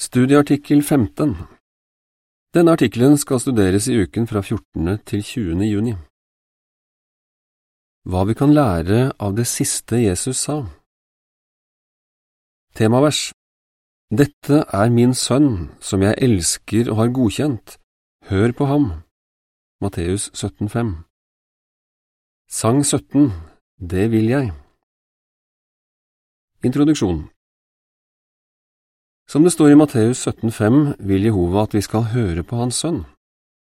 Studieartikkel 15 Denne artikkelen skal studeres i uken fra 14. til 20. juni. Hva vi kan lære av det siste Jesus sa Temavers Dette er min sønn, som jeg elsker og har godkjent, hør på ham. Matteus 17,5 Sang 17 Det vil jeg Introduksjon som det står i Matteus 17,5 vil Jehova at vi skal høre på Hans sønn.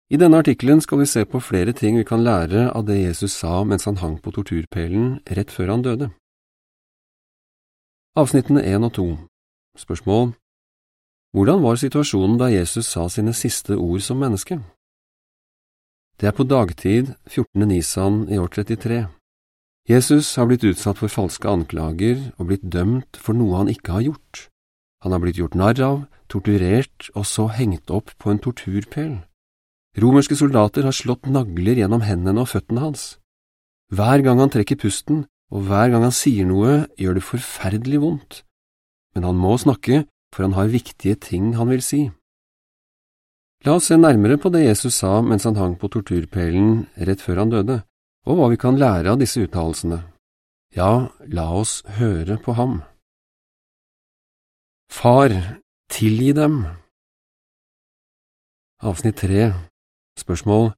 I denne artikkelen skal vi se på flere ting vi kan lære av det Jesus sa mens han hang på torturpælen rett før han døde. Avsnittene 1 og 2 Spørsmål Hvordan var situasjonen da Jesus sa sine siste ord som menneske? Det er på dagtid 14. Nisan i år 33. Jesus har blitt utsatt for falske anklager og blitt dømt for noe han ikke har gjort. Han har blitt gjort narr av, torturert og så hengt opp på en torturpæl. Romerske soldater har slått nagler gjennom hendene og føttene hans. Hver gang han trekker pusten, og hver gang han sier noe, gjør det forferdelig vondt, men han må snakke, for han har viktige ting han vil si. La oss se nærmere på det Jesus sa mens han hang på torturpælen rett før han døde, og hva vi kan lære av disse uttalelsene. Ja, la oss høre på ham. Far, tilgi dem. Avsnitt tre Spørsmål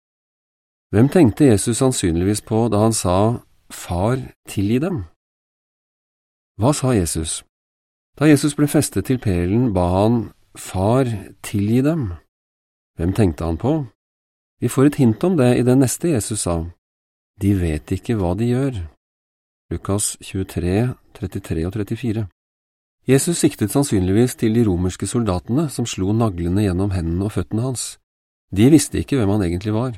Hvem tenkte Jesus sannsynligvis på da han sa Far, tilgi dem? Hva sa Jesus? Da Jesus ble festet til pelen, ba han Far, tilgi dem. Hvem tenkte han på? Vi får et hint om det i det neste Jesus sa. De vet ikke hva de gjør. Lukas 23, 33 og 34. Jesus siktet sannsynligvis til de romerske soldatene som slo naglene gjennom hendene og føttene hans. De visste ikke hvem han egentlig var.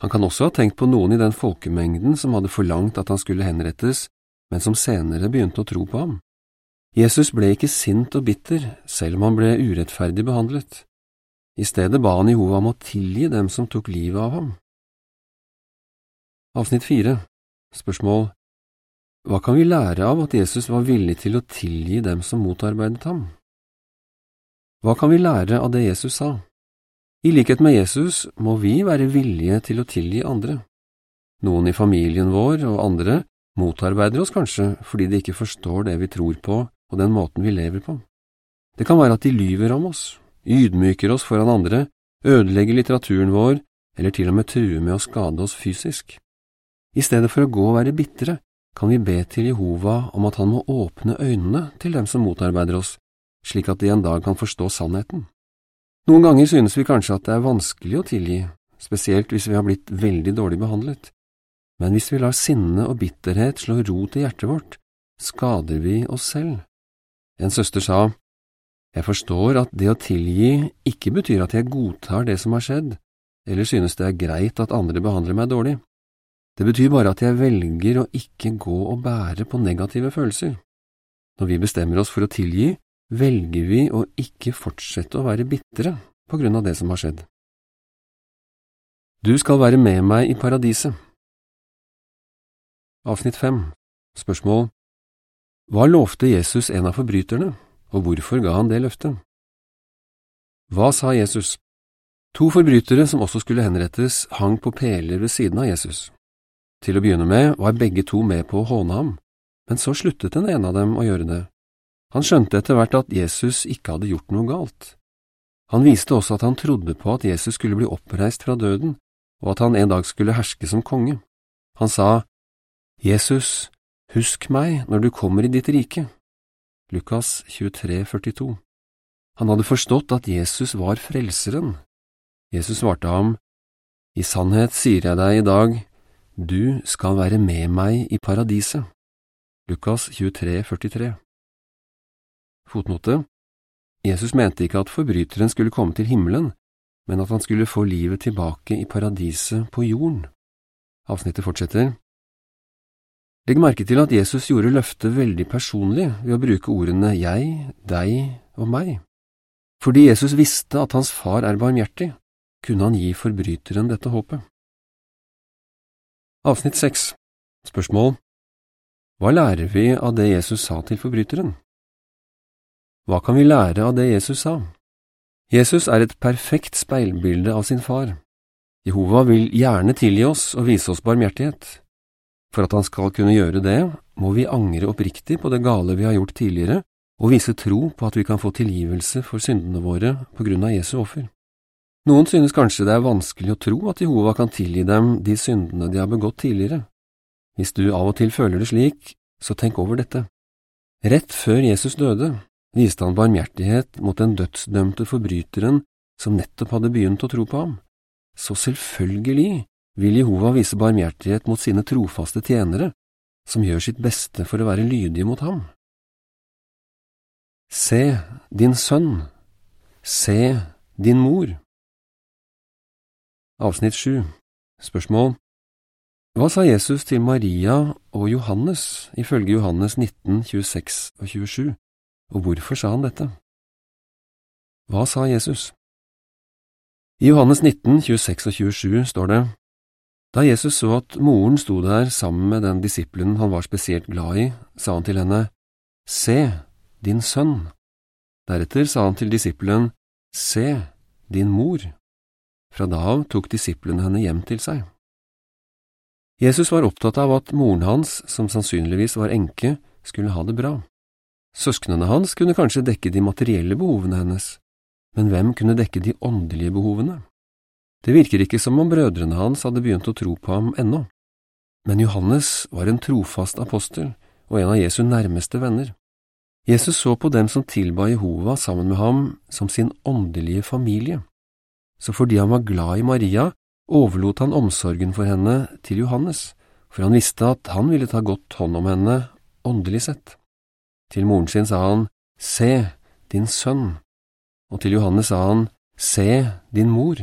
Han kan også ha tenkt på noen i den folkemengden som hadde forlangt at han skulle henrettes, men som senere begynte å tro på ham. Jesus ble ikke sint og bitter, selv om han ble urettferdig behandlet. I stedet ba han Jehova om å tilgi dem som tok livet av ham. Avsnitt fire Spørsmål hva kan vi lære av at Jesus var villig til å tilgi dem som motarbeidet ham? Hva kan vi lære av det Jesus sa? I likhet med Jesus må vi være villige til å tilgi andre. Noen i familien vår og andre motarbeider oss kanskje fordi de ikke forstår det vi tror på og den måten vi lever på. Det kan være at de lyver om oss, ydmyker oss foran andre, ødelegger litteraturen vår eller til og med truer med å skade oss fysisk. I stedet for å gå og være bitre, kan vi be til Jehova om at han må åpne øynene til dem som motarbeider oss, slik at de en dag kan forstå sannheten. Noen ganger synes vi kanskje at det er vanskelig å tilgi, spesielt hvis vi har blitt veldig dårlig behandlet, men hvis vi lar sinne og bitterhet slå rot i hjertet vårt, skader vi oss selv. En søster sa, Jeg forstår at det å tilgi ikke betyr at jeg godtar det som har skjedd, eller synes det er greit at andre behandler meg dårlig. Det betyr bare at jeg velger å ikke gå og bære på negative følelser. Når vi bestemmer oss for å tilgi, velger vi å ikke fortsette å være bitre på grunn av det som har skjedd. Du skal være med meg i paradiset. Avsnitt 5 Spørsmål Hva lovte Jesus en av forbryterne, og hvorfor ga han det løftet? Hva sa Jesus? To forbrytere som også skulle henrettes, hang på peler ved siden av Jesus. Til å begynne med var begge to med på å håne ham, men så sluttet den ene av dem å gjøre det. Han skjønte etter hvert at Jesus ikke hadde gjort noe galt. Han viste også at han trodde på at Jesus skulle bli oppreist fra døden, og at han en dag skulle herske som konge. Han sa, Jesus, husk meg når du kommer i ditt rike. Lukas 23, 42 Han hadde forstått at Jesus var frelseren. Jesus svarte ham, I sannhet sier jeg deg i dag, du skal være med meg i paradiset. Lukas 23, 43 Fotnote Jesus mente ikke at forbryteren skulle komme til himmelen, men at han skulle få livet tilbake i paradiset på jorden. Avsnittet fortsetter. Legg merke til at Jesus gjorde løftet veldig personlig ved å bruke ordene jeg, deg og meg. Fordi Jesus visste at hans far er barmhjertig, kunne han gi forbryteren dette håpet. Avsnitt 6 Spørsmål Hva lærer vi av det Jesus sa til forbryteren? Hva kan vi lære av det Jesus sa? Jesus er et perfekt speilbilde av sin far. Jehova vil gjerne tilgi oss og vise oss barmhjertighet. For at han skal kunne gjøre det, må vi angre oppriktig på det gale vi har gjort tidligere, og vise tro på at vi kan få tilgivelse for syndene våre på grunn av Jesu offer. Noen synes kanskje det er vanskelig å tro at Jehova kan tilgi dem de syndene de har begått tidligere. Hvis du av og til føler det slik, så tenk over dette. Rett før Jesus døde, viste han barmhjertighet mot den dødsdømte forbryteren som nettopp hadde begynt å tro på ham. Så selvfølgelig vil Jehova vise barmhjertighet mot sine trofaste tjenere, som gjør sitt beste for å være lydige mot ham. Se din sønn, se din mor. Avsnitt 7 Spørsmål Hva sa Jesus til Maria og Johannes ifølge Johannes 19, 26 og 27, og hvorfor sa han dette? Hva sa Jesus? I Johannes 19, 26 og 27 står det, Da Jesus så at moren sto der sammen med den disippelen han var spesielt glad i, sa han til henne, Se, din sønn. Deretter sa han til disippelen, Se, din mor. Fra da av tok disiplene henne hjem til seg. Jesus var opptatt av at moren hans, som sannsynligvis var enke, skulle ha det bra. Søsknene hans kunne kanskje dekke de materielle behovene hennes, men hvem kunne dekke de åndelige behovene? Det virker ikke som om brødrene hans hadde begynt å tro på ham ennå, men Johannes var en trofast apostel og en av Jesu nærmeste venner. Jesus så på dem som tilba Jehova sammen med ham som sin åndelige familie, så fordi han var glad i Maria, overlot han omsorgen for henne til Johannes, for han visste at han ville ta godt hånd om henne åndelig sett. Til moren sin sa han, Se, din sønn, og til Johannes sa han, Se, din mor.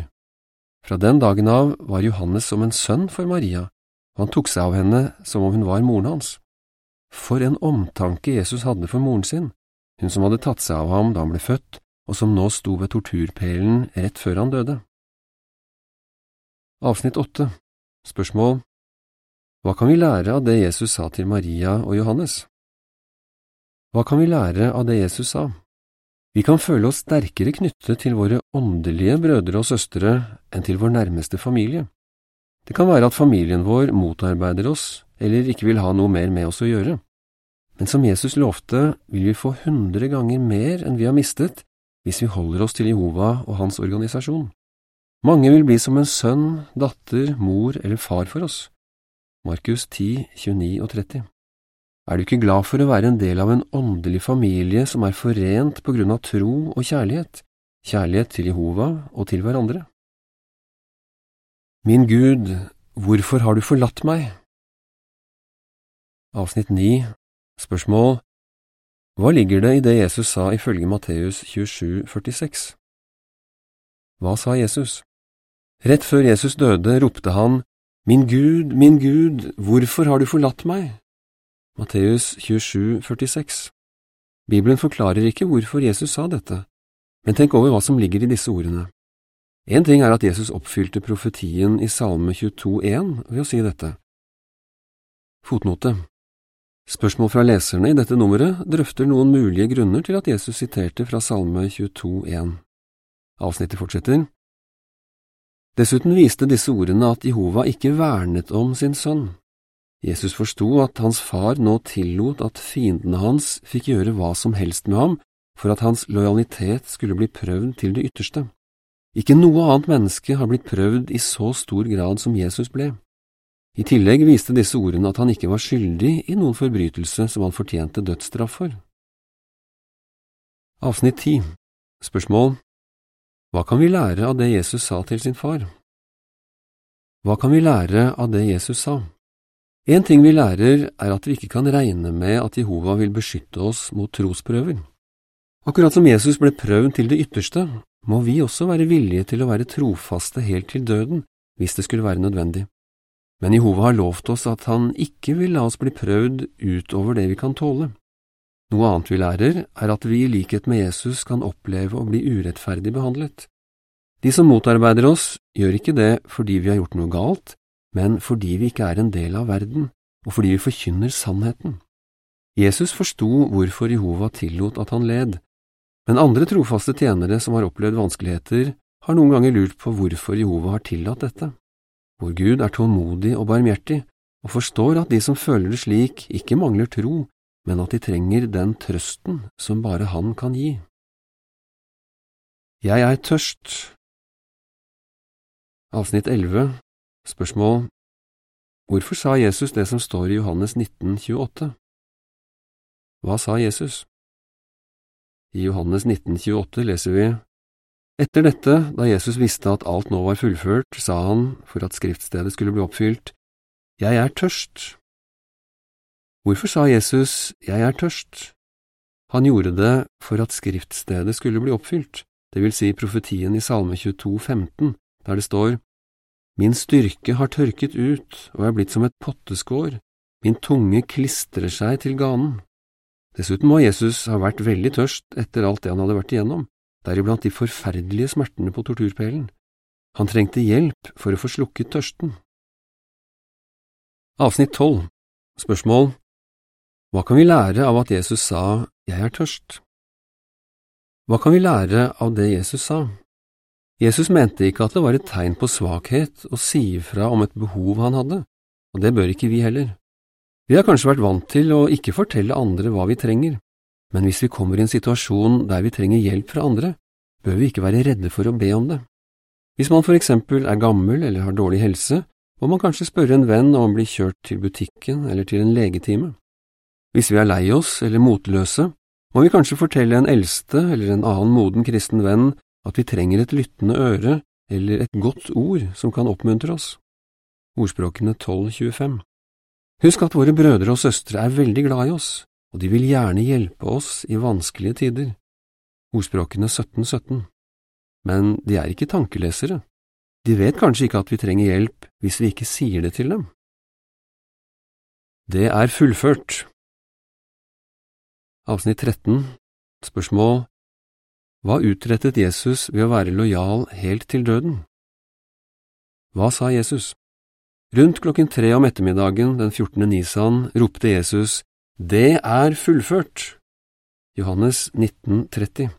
Fra den dagen av var Johannes som en sønn for Maria, og han tok seg av henne som om hun var moren hans. For en omtanke Jesus hadde for moren sin, hun som hadde tatt seg av ham da han ble født, og som nå sto ved torturpælen rett før han døde. Avsnitt åtte Spørsmål Hva kan vi lære av det Jesus sa til Maria og Johannes? Hva kan vi lære av det Jesus sa? Vi kan føle oss sterkere knyttet til våre åndelige brødre og søstre enn til vår nærmeste familie. Det kan være at familien vår motarbeider oss eller ikke vil ha noe mer med oss å gjøre. Men som Jesus lovte, vil vi få hundre ganger mer enn vi har mistet hvis vi holder oss til Jehova og hans organisasjon. Mange vil bli som en sønn, datter, mor eller far for oss. Markus 10, 29 og 30 Er du ikke glad for å være en del av en åndelig familie som er forent på grunn av tro og kjærlighet, kjærlighet til Jehova og til hverandre? Min Gud, hvorfor har du forlatt meg? Avsnitt 9 Spørsmål Hva ligger det i det Jesus sa ifølge Matteus 27, 46? Hva sa Jesus? Rett før Jesus døde, ropte han, Min Gud, min Gud, hvorfor har du forlatt meg? Matteus 27, 46 Bibelen forklarer ikke hvorfor Jesus sa dette, men tenk over hva som ligger i disse ordene. En ting er at Jesus oppfylte profetien i Salme 22,1 ved å si dette. Fotnote Spørsmål fra leserne i dette nummeret drøfter noen mulige grunner til at Jesus siterte fra Salme 22,1. Avsnittet fortsetter. Dessuten viste disse ordene at Jehova ikke vernet om sin sønn. Jesus forsto at hans far nå tillot at fiendene hans fikk gjøre hva som helst med ham for at hans lojalitet skulle bli prøvd til det ytterste. Ikke noe annet menneske har blitt prøvd i så stor grad som Jesus ble. I tillegg viste disse ordene at han ikke var skyldig i noen forbrytelse som han fortjente dødsstraff for. Avsnitt 10 Spørsmål Hva kan vi lære av det Jesus sa til sin far? Hva kan vi lære av det Jesus sa? En ting vi lærer er at vi ikke kan regne med at Jehova vil beskytte oss mot trosprøver. Akkurat som Jesus ble prøvd til det ytterste, må vi også være villige til å være trofaste helt til døden hvis det skulle være nødvendig. Men Jehova har lovt oss at han ikke vil la oss bli prøvd utover det vi kan tåle. Noe annet vi lærer, er at vi i likhet med Jesus kan oppleve å bli urettferdig behandlet. De som motarbeider oss, gjør ikke det fordi vi har gjort noe galt, men fordi vi ikke er en del av verden, og fordi vi forkynner sannheten. Jesus forsto hvorfor Jehova tillot at han led, Men andre trofaste tjenere som har opplevd vanskeligheter, har noen ganger lurt på hvorfor Jehova har tillatt dette. Vår Gud er tålmodig og barmhjertig, og forstår at de som føler det slik, ikke mangler tro, men at de trenger den trøsten som bare Han kan gi. Jeg er tørst. Avsnitt 11 Spørsmål Hvorfor sa Jesus det som står i Johannes 19, 28? Hva sa Jesus? I Johannes 19, 28 leser vi Etter dette, da Jesus visste at alt nå var fullført, sa han, for at skriftstedet skulle bli oppfylt, Jeg er tørst. Hvorfor sa Jesus Jeg er tørst? Han gjorde det for at skriftstedet skulle bli oppfylt, det vil si profetien i Salme 22, 15, der det står Min styrke har tørket ut og er blitt som et potteskår, min tunge klistrer seg til ganen. Dessuten må Jesus ha vært veldig tørst etter alt det han hadde vært igjennom, deriblant de forferdelige smertene på torturpelen. Han trengte hjelp for å få slukket tørsten. Avsnitt 12 Spørsmål Hva kan vi lære av at Jesus sa Jeg er tørst? Hva kan vi lære av det Jesus sa? Jesus mente ikke at det var et tegn på svakhet å si ifra om et behov han hadde, og det bør ikke vi heller. Vi har kanskje vært vant til å ikke fortelle andre hva vi trenger, men hvis vi kommer i en situasjon der vi trenger hjelp fra andre, bør vi ikke være redde for å be om det. Hvis man for eksempel er gammel eller har dårlig helse, må man kanskje spørre en venn om å bli kjørt til butikken eller til en legetime. Hvis vi er lei oss eller motløse, må vi kanskje fortelle en eldste eller en annen moden kristen venn at vi trenger et lyttende øre eller et godt ord som kan oppmuntre oss. Ordspråkene 1225 Husk at våre brødre og søstre er veldig glad i oss, og de vil gjerne hjelpe oss i vanskelige tider. Ordspråkene 1717 Men de er ikke tankelesere. De vet kanskje ikke at vi trenger hjelp hvis vi ikke sier det til dem. Det er fullført. Avsnitt 13 Spørsmål hva utrettet Jesus ved å være lojal helt til døden? Hva sa Jesus? Rundt klokken tre om ettermiddagen den 14. nisan ropte Jesus, Det er fullført! Johannes 1930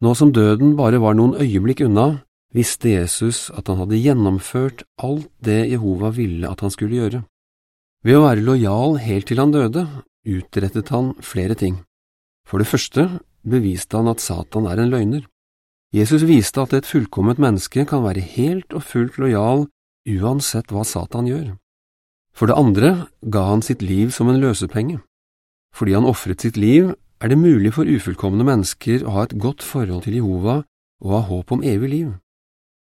Nå som døden bare var noen øyeblikk unna, visste Jesus at han hadde gjennomført alt det Jehova ville at han skulle gjøre. Ved å være lojal helt til han døde, utrettet han flere ting. For det første beviste han at Satan er en løgner. Jesus viste at et fullkomment menneske kan være helt og fullt lojal uansett hva Satan gjør. For det andre ga han sitt liv som en løsepenge. Fordi han ofret sitt liv, er det mulig for ufullkomne mennesker å ha et godt forhold til Jehova og ha håp om evig liv.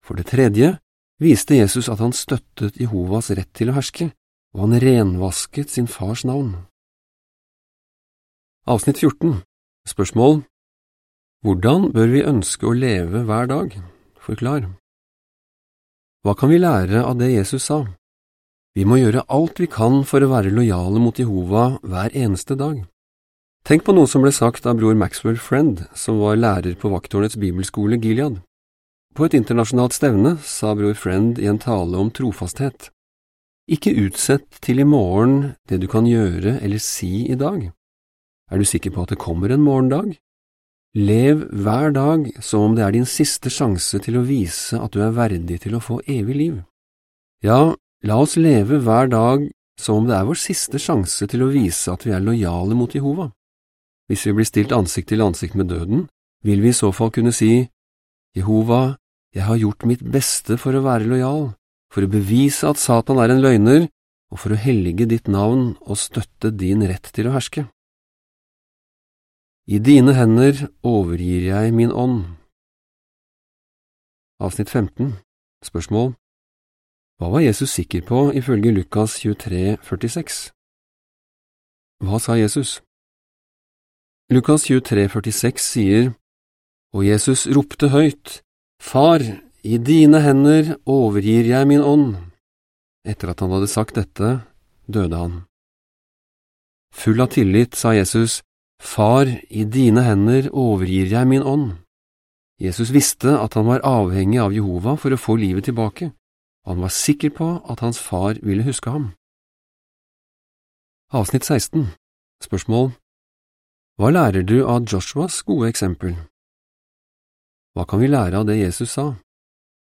For det tredje viste Jesus at han støttet Jehovas rett til å herske, og han renvasket sin fars navn. Avsnitt 14 Spørsmål Hvordan bør vi ønske å leve hver dag? Forklar. Hva kan vi lære av det Jesus sa? Vi må gjøre alt vi kan for å være lojale mot Jehova hver eneste dag. Tenk på noe som ble sagt av bror Maxwell Friend, som var lærer på vakttårnets bibelskole Gilead. På et internasjonalt stevne sa bror Friend i en tale om trofasthet. Ikke utsett til i morgen det du kan gjøre eller si i dag. Er du sikker på at det kommer en morgendag? Lev hver dag som om det er din siste sjanse til å vise at du er verdig til å få evig liv. Ja, la oss leve hver dag som om det er vår siste sjanse til å vise at vi er lojale mot Jehova. Hvis vi blir stilt ansikt til ansikt med døden, vil vi i så fall kunne si, Jehova, jeg har gjort mitt beste for å være lojal, for å bevise at Satan er en løgner, og for å hellige ditt navn og støtte din rett til å herske. I dine hender overgir jeg min ånd. Avsnitt 15 Spørsmål Hva var Jesus sikker på ifølge Lukas 23, 46? Hva sa Jesus? Lukas 23, 46 sier, Og Jesus ropte høyt, Far, i dine hender overgir jeg min ånd. Etter at han hadde sagt dette, døde han. Full av tillit sa Jesus, Far, i dine hender overgir jeg min ånd. Jesus visste at han var avhengig av Jehova for å få livet tilbake, og han var sikker på at hans far ville huske ham. Avsnitt 16 Spørsmål Hva lærer du av Joshuas gode eksempel, Hva kan vi lære av det Jesus sa?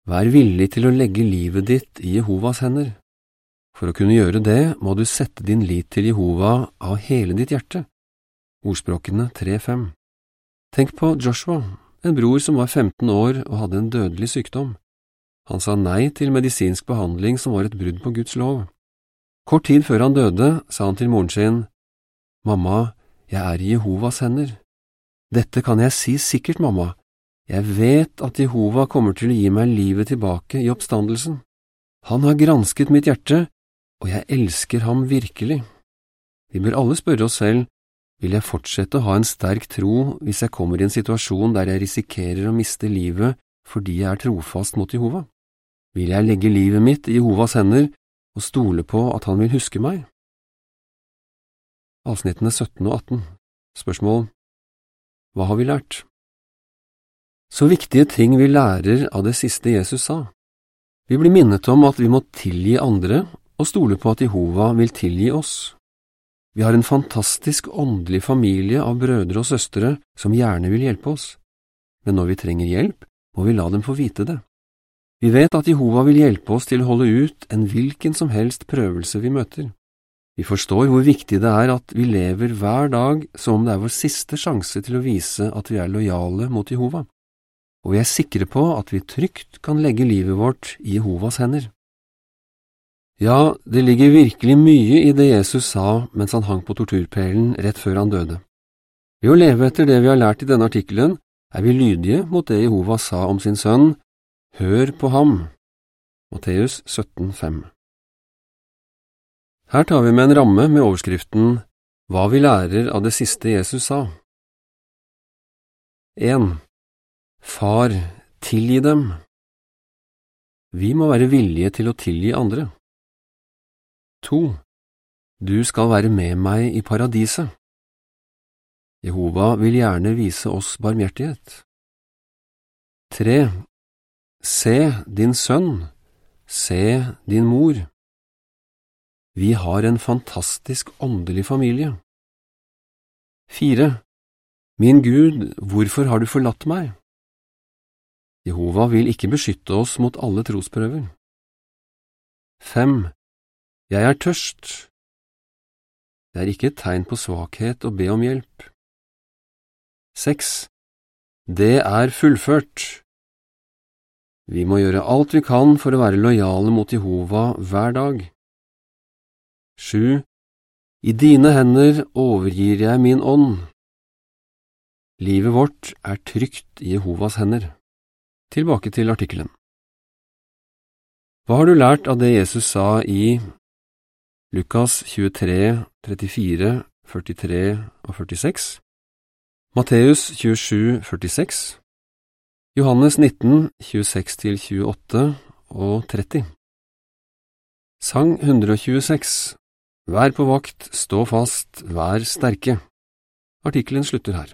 Vær villig til å legge livet ditt i Jehovas hender. For å kunne gjøre det må du sette din lit til Jehova av hele ditt hjerte. Ordspråkene 3.5 Tenk på Joshua, en bror som var 15 år og hadde en dødelig sykdom. Han sa nei til medisinsk behandling som var et brudd på Guds lov. Kort tid før han døde, sa han til moren sin, Mamma, jeg er i Jehovas hender. Dette kan jeg si sikkert, mamma, jeg vet at Jehova kommer til å gi meg livet tilbake i oppstandelsen. Han har gransket mitt hjerte, og jeg elsker ham virkelig. Vi bør alle spørre oss selv, vil jeg fortsette å ha en sterk tro hvis jeg kommer i en situasjon der jeg risikerer å miste livet fordi jeg er trofast mot Jehova? Vil jeg legge livet mitt i Jehovas hender og stole på at han vil huske meg? Avsnittene 17 og 18 Spørsmål Hva har vi lært? Så viktige ting vi lærer av det siste Jesus sa. Vi blir minnet om at vi må tilgi andre og stole på at Jehova vil tilgi oss. Vi har en fantastisk åndelig familie av brødre og søstre som gjerne vil hjelpe oss, men når vi trenger hjelp, må vi la dem få vite det. Vi vet at Jehova vil hjelpe oss til å holde ut en hvilken som helst prøvelse vi møter. Vi forstår hvor viktig det er at vi lever hver dag som om det er vår siste sjanse til å vise at vi er lojale mot Jehova, og vi er sikre på at vi trygt kan legge livet vårt i Jehovas hender. Ja, det ligger virkelig mye i det Jesus sa mens han hang på torturpælen rett før han døde. Ved å leve etter det vi har lært i denne artikkelen, er vi lydige mot det Jehova sa om sin sønn, Hør på ham. Matteus 17,5 her tar vi med en ramme med overskriften Hva vi lærer av det siste Jesus sa. 1. Far, tilgi dem. Vi må være villige til å tilgi andre. 2. Du skal være med meg i paradiset. Jehova vil gjerne vise oss barmhjertighet. 3. Se din sønn, se din mor. Vi har en fantastisk åndelig familie. 4. Min Gud, hvorfor har du forlatt meg? Jehova vil ikke beskytte oss mot alle trosprøver. 5. Jeg er tørst. Det er ikke et tegn på svakhet å be om hjelp. 6. Det er fullført. Vi må gjøre alt vi kan for å være lojale mot Jehova hver dag. Sju. I dine hender overgir jeg min ånd. Livet vårt er trygt i Jehovas hender. Tilbake til artikkelen. Hva har du lært av det Jesus sa i Lukas 23, 34, 43 og 46, Matteus 27, 46, Johannes 19, 26–28 og 30 Sang 126 Vær på vakt, stå fast, vær sterke. Artikkelen slutter her.